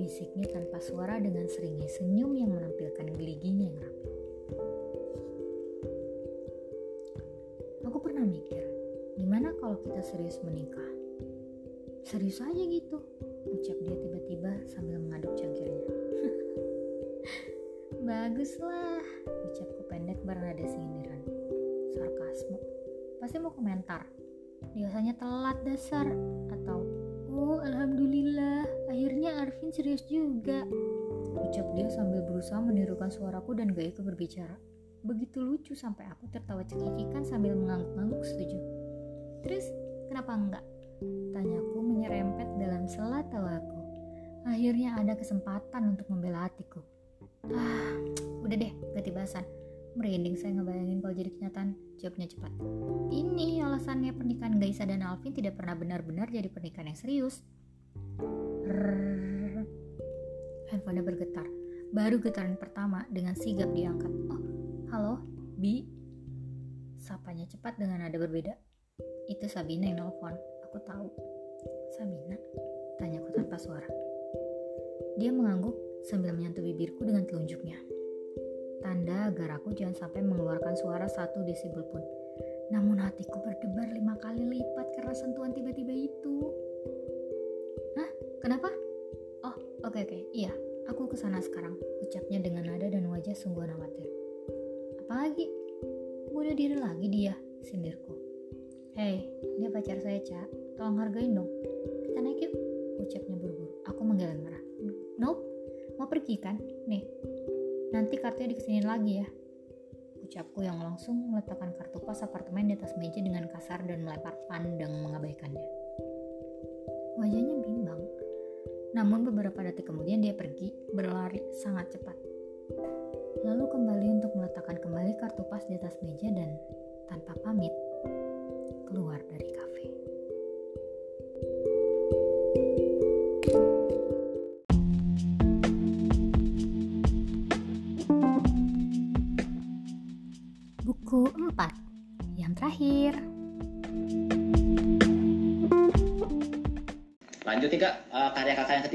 Bisiknya tanpa suara dengan seringnya senyum yang menampilkan geliginya yang rapi. Aku pernah mikir, gimana kalau kita serius menikah? Serius aja gitu, ucap dia tiba-tiba sambil mengaduk cangkirnya. Baguslah, ucapku pendek bernada sindiran. Sarkasme. Pasti mau komentar. Biasanya telat dasar. Atau, oh alhamdulillah, akhirnya Arvin serius juga. Ucap dia sambil berusaha menirukan suaraku dan gayaku berbicara. Begitu lucu sampai aku tertawa cekikikan sambil mengangguk-angguk setuju. Terus, kenapa enggak? Tanyaku menyerempet dalam sela tawaku. Akhirnya ada kesempatan untuk membela hatiku. Ah, udah deh, ganti bahasan. Merinding saya ngebayangin kalau jadi kenyataan. Jawabnya cepat. Ini alasannya pernikahan Gaisa dan Alvin tidak pernah benar-benar jadi pernikahan yang serius. Handphonenya bergetar. Baru getaran pertama dengan sigap diangkat. Oh, halo, Bi. Sapanya cepat dengan nada berbeda. Itu Sabina yang nelfon. Aku tahu. Sabina? Tanyaku tanpa suara. Dia mengangguk sambil menyentuh bibirku dengan telunjuknya. Tanda agar aku jangan sampai mengeluarkan suara satu desibel pun. Namun hatiku berdebar lima kali lipat karena sentuhan tiba-tiba itu. Kenapa? Oh, oke okay, oke. Okay. Iya, aku ke sana sekarang. Ucapnya dengan nada dan wajah sungguh khawatir. Apalagi? Bunuh diri lagi dia, sindirku. Hei, dia pacar saya, Cak. Tolong hargain dong. Kita naik yuk, ucapnya buru-buru. Aku menggeleng marah. Nope, mau pergi kan? Nih, nanti kartunya dikesinin lagi ya. Ucapku yang langsung meletakkan kartu pos apartemen di atas meja dengan kasar dan melempar pandang mengabaikannya. Wajahnya bimbang. Namun beberapa detik kemudian dia pergi, berlari sangat cepat. Lalu kembali untuk meletakkan kembali kartu pas di atas meja dan tanpa pamit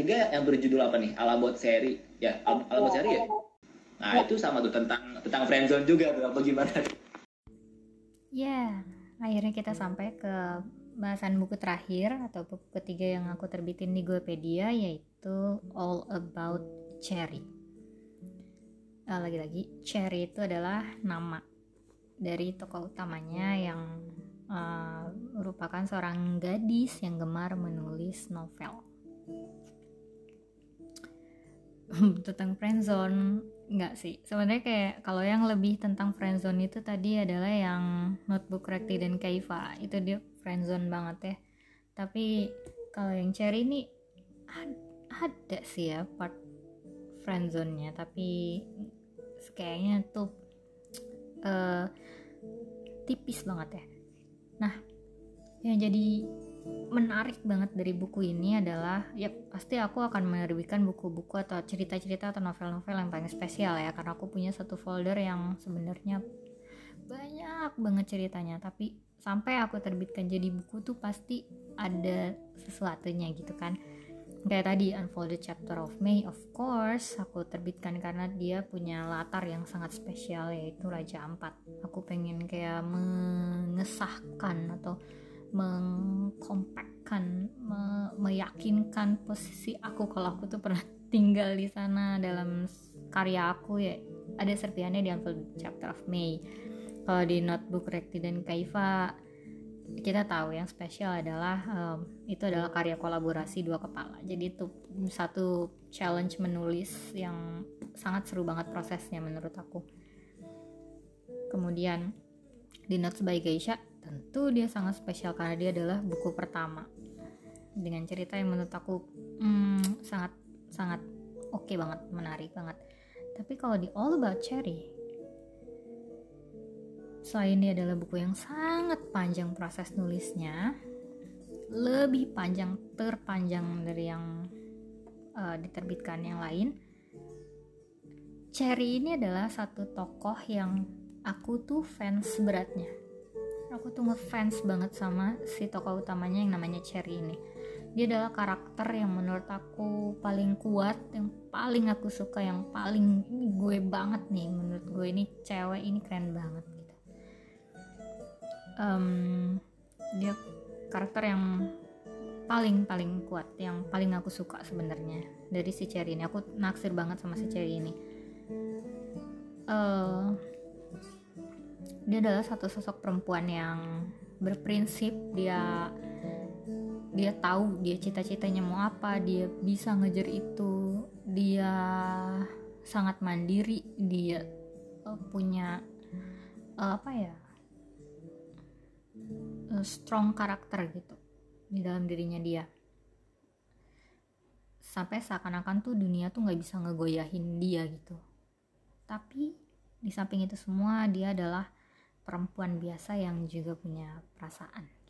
ketiga yang berjudul apa nih? Alabot seri, ya Al Alabot seri ya. Nah itu sama tuh tentang tentang friendzone juga tuh apa gimana? Ya, akhirnya kita sampai ke bahasan buku terakhir atau buku ketiga yang aku terbitin di Gopedia yaitu All About Cherry. Uh, lagi-lagi, Cherry itu adalah nama dari tokoh utamanya yang uh, merupakan seorang gadis yang gemar menulis novel tentang friendzone nggak sih. Sebenarnya kayak kalau yang lebih tentang friendzone itu tadi adalah yang notebook Rekti dan Kaifa. Itu dia friendzone banget ya. Tapi kalau yang Cherry ini ada sih ya part friendzone-nya tapi kayaknya tuh uh, tipis banget ya. Nah, yang jadi menarik banget dari buku ini adalah ya pasti aku akan menerbitkan buku-buku atau cerita-cerita atau novel-novel yang paling spesial ya karena aku punya satu folder yang sebenarnya banyak banget ceritanya. Tapi sampai aku terbitkan jadi buku tuh pasti ada sesuatunya gitu kan. Kayak tadi Unfolded Chapter of May of course aku terbitkan karena dia punya latar yang sangat spesial yaitu Raja Ampat. Aku pengen kayak mengesahkan atau mengkompakkan me meyakinkan posisi aku kalau aku tuh pernah tinggal di sana dalam karya aku ya ada serpiannya di Unfolded Chapter of May. Kalau di notebook Rekti dan Kaifa kita tahu yang spesial adalah um, itu adalah karya kolaborasi dua kepala. Jadi itu satu challenge menulis yang sangat seru banget prosesnya menurut aku. Kemudian di Notes by Geisha tentu dia sangat spesial karena dia adalah buku pertama. Dengan cerita yang menurut aku hmm, sangat sangat oke okay banget menarik banget. Tapi kalau di All About Cherry Selain ini adalah buku yang sangat panjang proses nulisnya, lebih panjang terpanjang dari yang uh, diterbitkan yang lain Cherry ini adalah satu tokoh yang aku tuh fans beratnya aku tuh ngefans banget sama si tokoh utamanya yang namanya Cherry ini. Dia adalah karakter yang menurut aku paling kuat yang paling aku suka yang paling gue banget nih. Menurut gue ini cewek ini keren banget gitu. Um, dia karakter yang paling paling kuat yang paling aku suka sebenarnya dari si Cherry ini. Aku naksir banget sama si Cherry ini. Uh, dia adalah satu sosok perempuan yang berprinsip dia dia tahu dia cita-citanya mau apa dia bisa ngejar itu dia sangat mandiri dia uh, punya uh, apa ya uh, strong karakter gitu di dalam dirinya dia. Sampai seakan-akan tuh dunia tuh nggak bisa ngegoyahin dia gitu. Tapi di samping itu semua dia adalah perempuan biasa yang juga punya perasaan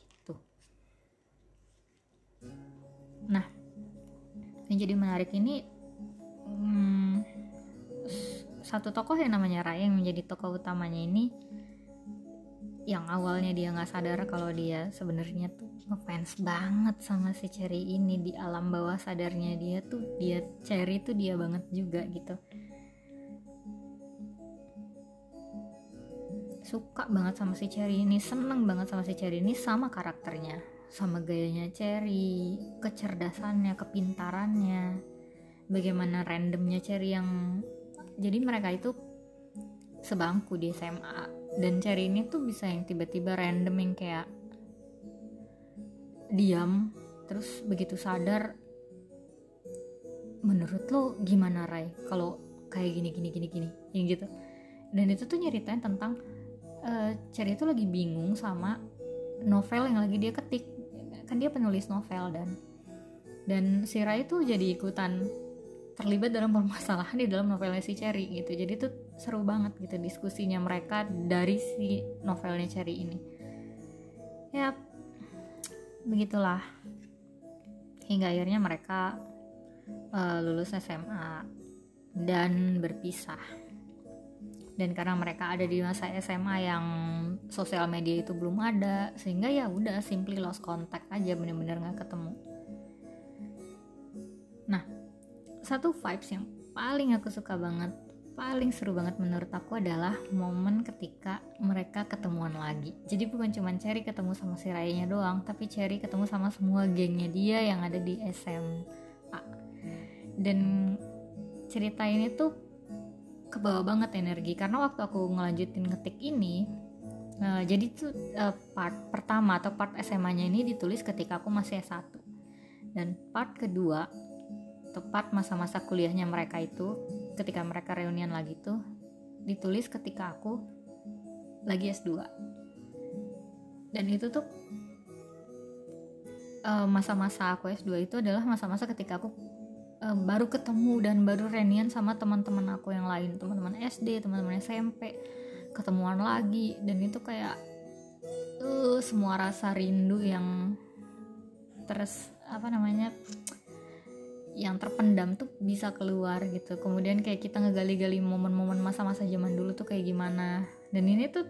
Nah, yang jadi menarik ini hmm, satu tokoh yang namanya Rai yang menjadi tokoh utamanya ini yang awalnya dia nggak sadar kalau dia sebenarnya tuh ngefans banget sama si Cherry ini di alam bawah sadarnya dia tuh dia Cherry tuh dia banget juga gitu suka banget sama si Cherry ini seneng banget sama si Cherry ini sama karakternya sama gayanya Cherry, kecerdasannya, kepintarannya, bagaimana randomnya Cherry yang jadi mereka itu sebangku di SMA dan Cherry ini tuh bisa yang tiba-tiba random yang kayak diam terus begitu sadar menurut lo gimana Rai kalau kayak gini gini gini gini yang gitu. Dan itu tuh nyeritain tentang uh, Cherry itu lagi bingung sama novel yang lagi dia ketik. Kan dia penulis novel dan dan si Rai itu jadi ikutan terlibat dalam permasalahan di dalam novelnya si Cherry gitu. Jadi tuh seru banget gitu diskusinya mereka dari si novelnya Cherry ini. Ya begitulah. Hingga akhirnya mereka uh, lulus SMA dan berpisah dan karena mereka ada di masa SMA yang sosial media itu belum ada sehingga ya udah simply lost contact aja bener-bener nggak ketemu. Nah satu vibes yang paling aku suka banget paling seru banget menurut aku adalah momen ketika mereka ketemuan lagi. Jadi bukan cuma Cherry ketemu sama si Rayanya doang tapi Cherry ketemu sama semua gengnya dia yang ada di SMA dan cerita ini tuh kebawa banget energi. Karena waktu aku ngelanjutin ngetik ini uh, jadi tuh uh, part pertama atau part SMA-nya ini ditulis ketika aku masih S1 dan part kedua tepat masa-masa kuliahnya mereka itu ketika mereka reunian lagi tuh ditulis ketika aku lagi S2 dan itu tuh eh, masa-masa aku S2 itu adalah masa-masa ketika aku uh, baru ketemu dan baru reunian sama teman-teman aku yang lain. Teman-teman SD teman-teman SMP ketemuan lagi. Dan itu kayak uh, semua rasa rindu yang terus apa namanya yang terpendam tuh bisa keluar gitu. Kemudian kayak kita ngegali-gali momen-momen masa-masa zaman dulu tuh kayak gimana. Dan ini tuh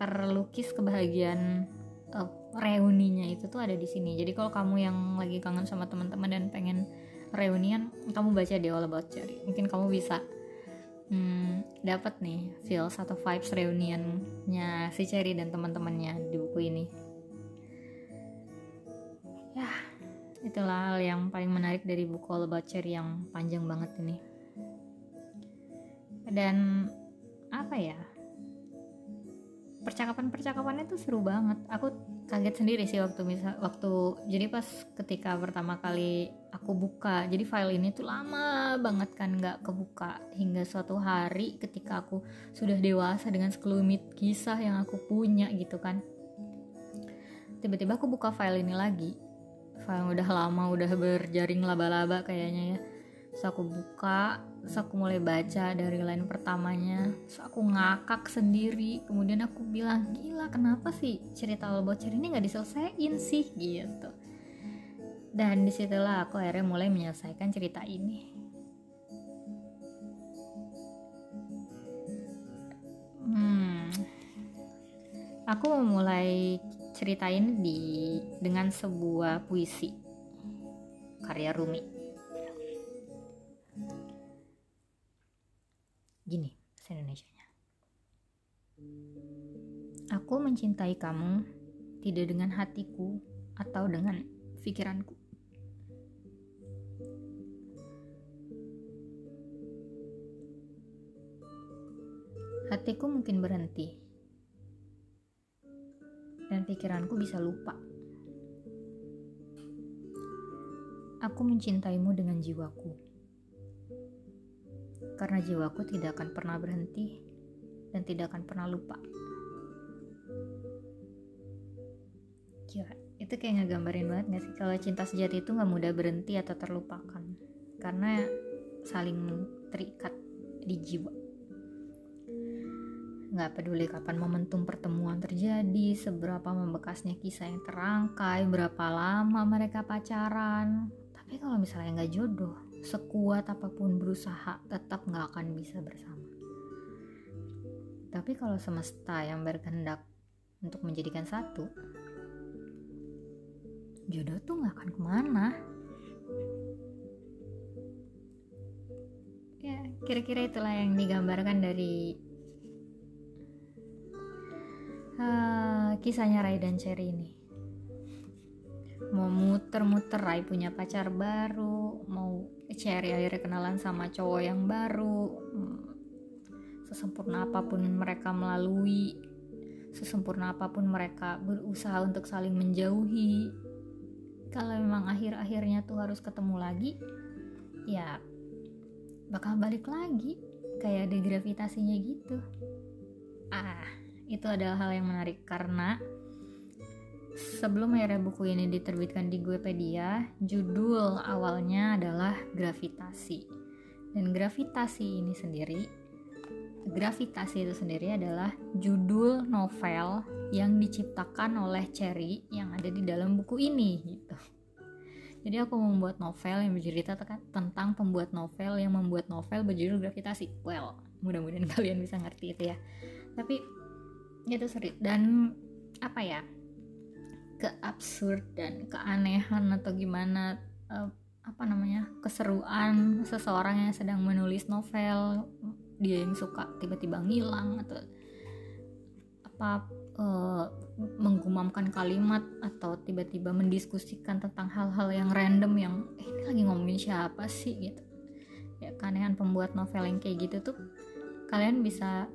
terlukis kebahagiaan uh, reuninya itu tuh ada di sini. Jadi kalau kamu yang lagi kangen sama teman-teman dan pengen reunian kamu baca di All About Cherry. Mungkin kamu bisa hmm, dapat nih feel satu vibes reunionnya si Cherry dan teman-temannya di buku ini. Ya itulah hal yang paling menarik dari buku All About Cherry yang panjang banget ini. Dan apa ya percakapan-percakapannya tuh seru banget. Aku kaget sendiri sih waktu misal waktu jadi pas ketika pertama kali aku buka jadi file ini tuh lama banget kan nggak kebuka. Hingga suatu hari ketika aku sudah dewasa dengan sekelumit kisah yang aku punya gitu kan. Tiba-tiba aku buka file ini lagi. File yang udah lama udah berjaring laba-laba kayaknya ya. Terus aku buka terus aku mulai baca dari line pertamanya. Terus aku ngakak sendiri. Kemudian aku bilang gila kenapa sih cerita All About ini nggak diselesaikan sih? Gitu. Dan di situlah aku akhirnya mulai menyelesaikan cerita ini. Hmm. Aku memulai cerita ini di dengan sebuah puisi. Karya Rumi gini bahasa Indonesia nya aku mencintai kamu tidak dengan hatiku atau dengan pikiranku. Hatiku mungkin berhenti. Dan pikiranku bisa lupa. Aku mencintaimu dengan jiwaku karena jiwaku tidak akan pernah berhenti dan tidak akan pernah lupa. Gila, itu kayak ngegambarin banget gak sih? Kalau cinta sejati itu gak mudah berhenti atau terlupakan karena saling terikat di jiwa. Gak peduli kapan momentum pertemuan terjadi, seberapa membekasnya kisah yang terangkai, berapa lama mereka pacaran. Tapi kalau misalnya nggak jodoh, sekuat apa pun berusaha, tetap nggak akan bisa bersama. Tapi kalau semesta yang berkehendak untuk menjadikan satu, jodoh tuh nggak akan ke mana. Ya, kira-kira itulah yang digambarkan dari uh, kisahnya Rai dan Cherry ini mau muter-muter Rai punya pacar baru. Mau Cherry akhirnya kenalan sama cowok yang baru. Hmm, sesempurna apa pun mereka melalui. Sesempurna apa pun mereka berusaha untuk saling menjauhi. Kalau memang akhir-akhirnya tuh harus ketemu lagi ya bakal balik lagi. Kayak ada gravitasinya gitu. Ah itu adalah hal yang menarik karena sebelum akhirnya buku ini diterbitkan di Guepedia, judul awalnya adalah gravitasi. Dan gravitasi ini sendiri, gravitasi itu sendiri adalah judul novel yang diciptakan oleh Cherry yang ada di dalam buku ini gitu. Jadi aku membuat novel yang bercerita tentang pembuat novel yang membuat novel berjudul gravitasi. Well, mudah-mudahan kalian bisa ngerti itu ya. Tapi itu seri dan apa ya keabsurd dan keanehan atau gimana uh, apa namanya keseruan seseorang yang sedang menulis novel dia yang suka tiba-tiba ngilang atau apa uh, menggumamkan kalimat atau tiba-tiba mendiskusikan tentang hal-hal yang random yang eh, ini lagi ngomongin siapa sih? gitu. Ya keanehan pembuat novel yang kayak gitu tuh kalian bisa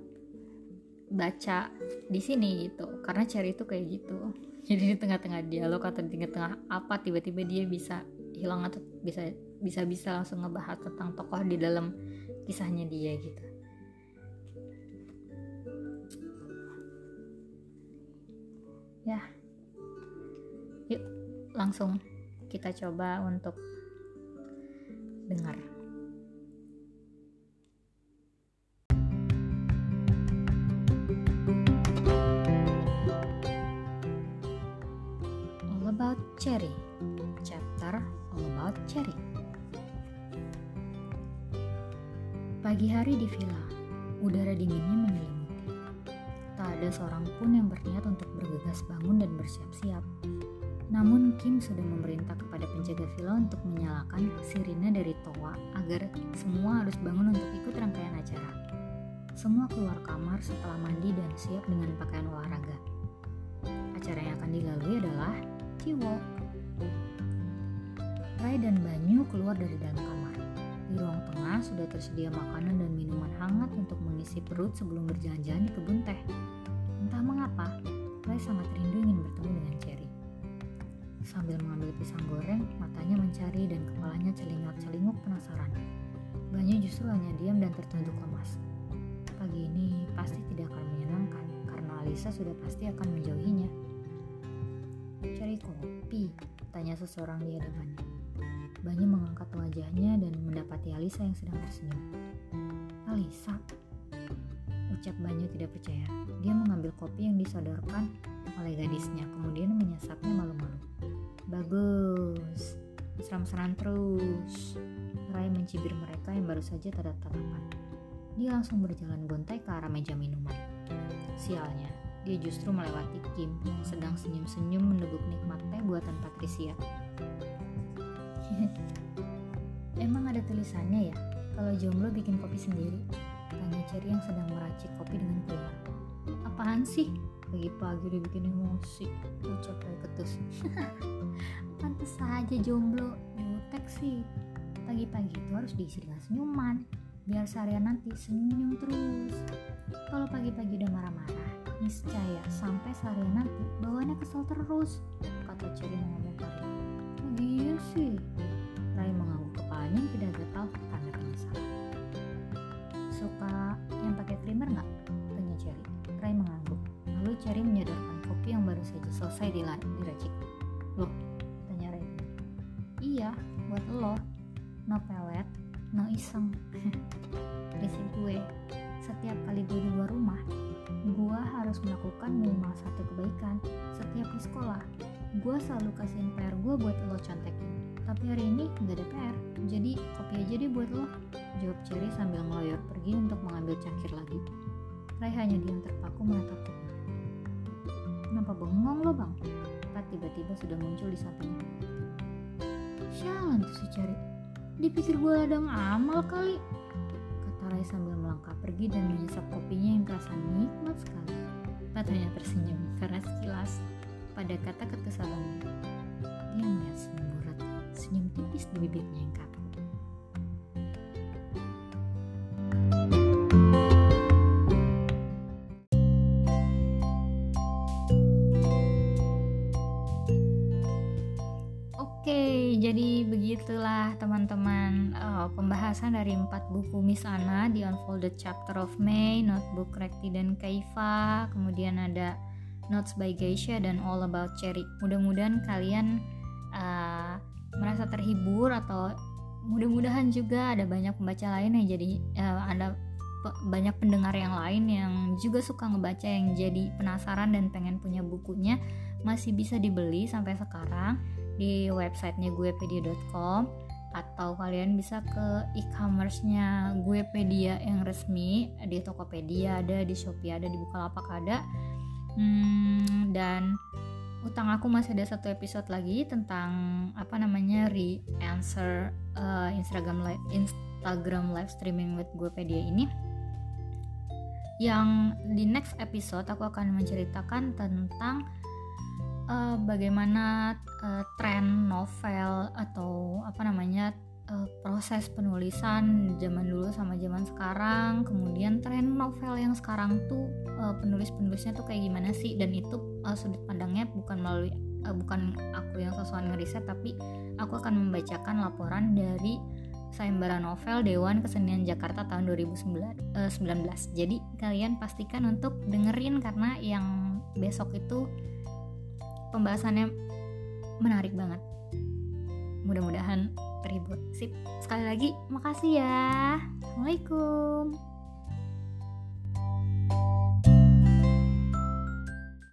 baca di sini gitu karena Cherry itu kayak gitu jadi di tengah-tengah dialog atau di tengah-tengah apa tiba-tiba dia bisa hilang atau bisa bisa bisa langsung ngebahas tentang tokoh di dalam kisahnya dia gitu. Ya. Yuk langsung kita coba untuk dengar Cherry Chapter All About Cherry Pagi hari di villa, udara dinginnya menyelimuti. Tak ada seorang pun yang berniat untuk bergegas bangun dan bersiap-siap. Namun Kim sudah memerintah kepada penjaga villa untuk menyalakan sirine dari toa agar semua harus bangun untuk ikut rangkaian acara. Semua keluar kamar setelah mandi dan siap dengan pakaian olahraga. Acara yang akan dilalui adalah T-Walk. Rai dan Banyu keluar dari dalam kamar. Di ruang tengah sudah tersedia makanan dan minuman hangat untuk mengisi perut sebelum berjalan-jalan di kebun teh. Entah mengapa, Rai sangat rindu ingin bertemu dengan Cherry. Sambil mengambil pisang goreng, matanya mencari dan kepalanya celingak-celinguk penasaran. Banyu justru hanya diam dan tertunduk lemas. Pagi ini pasti tidak akan menyenangkan karena Alisa sudah pasti akan menjauhinya. Cari kopi, tanya seseorang di hadapannya. Banyu mengangkat wajahnya dan mendapati Alisa yang sedang tersenyum. Alisa? Ucap Banyu tidak percaya. Dia mengambil kopi yang disodorkan oleh gadisnya, kemudian menyesapnya malu-malu. Bagus. mesra-mesraan terus. Rai mencibir mereka yang baru saja tatap-tatapan. Dia langsung berjalan gontai ke arah meja minuman. Sialnya, dia justru melewati Kim yang sedang senyum-senyum meneguk nikmat teh buatan Patricia. Emang ada tulisannya ya, kalau jomblo bikin kopi sendiri? Tanya Cherry yang sedang meracik kopi dengan primer. Apaan sih? Pagi-pagi udah bikin emosi, ucap ketus. Pantes saja jomblo, jutek sih. Pagi-pagi itu harus diisi dengan senyuman, biar seharian nanti senyum terus. Kalau pagi-pagi udah marah-marah, niscaya sampai seharian nanti bawaannya kesel terus, kata Cherry mengomentari. Iya sih. Rai mengangguk kepalanya yang tidak gatal tanda penyesalan. Suka yang pakai primer nggak? Tanya Cherry. Rai mengangguk. Lalu Cherry menyodorkan kopi yang baru saja selesai diracik. Loh, tanya Ray. Iya, buat lo. No pelet, no iseng. Prinsip gue, setiap kali gue di luar rumah, gue harus melakukan minimal satu kebaikan setiap di sekolah. Gue selalu kasihin PR gue buat lo contekin. Tapi hari ini nggak ada PR, jadi kopi aja deh buat lo. Jawab Cherry sambil ngeloyor pergi untuk mengambil cangkir lagi. Ray hanya diam terpaku menatapnya. Kenapa bengong lo bang? Pat tiba-tiba sudah muncul di sampingnya. Sialan tuh si Cherry. Dipikir gue ladang amal kali. Kata Ray sambil melangkah pergi dan menyesap kopinya yang terasa nikmat sekali. Pat hanya tersenyum karena sekilas pada kata kekesalannya. Dia melihat senyum berat, senyum tipis di bibirnya yang kaku. Oke, begitulah teman-teman. Eh, pembahasan dari empat buku Miss Anna di Unfolded Chapter of May, Notebook Rekti dan Kaifa, kemudian ada Notes by Geisha dan All About Cherry. Mudah-mudahan kalian eh, merasa terhibur atau mudah-mudahan juga ada banyak pembaca lain yang jadi eh, ada banyak pendengar yang lain yang juga suka ngebaca yang jadi penasaran dan pengen punya bukunya. Masih bisa dibeli sampai sekarang di websitenya guepedia.com atau kalian bisa ke e-commerce-nya Guepedia yang resmi di Tokopedia ada, di Shopee ada, di Bukalapak ada. Hmm, dan utang aku masih ada satu episode lagi tentang apa namanya re-answer uh, Instagram live Instagram live streaming with Guepedia ini. Yang di next episode aku akan menceritakan tentang uh, bagaimana uh, tren novel atau apa namanya uh, proses penulisan zaman dulu sama zaman sekarang kemudian tren novel yang sekarang tuh uh, penulis-penulisnya tuh kayak gimana sih dan itu uh, sudut pandangnya bukan melalui uh, bukan aku yang sesuai ngeriset tapi aku akan membacakan laporan dari sayembara novel Dewan Kesenian Jakarta tahun 2019 eh, 19. Jadi kalian pastikan untuk dengerin karena yang besok itu pembahasannya menarik banget. Mudah-mudahan terhibur. Sip. Sekali lagi makasih ya. Assalamualaikum.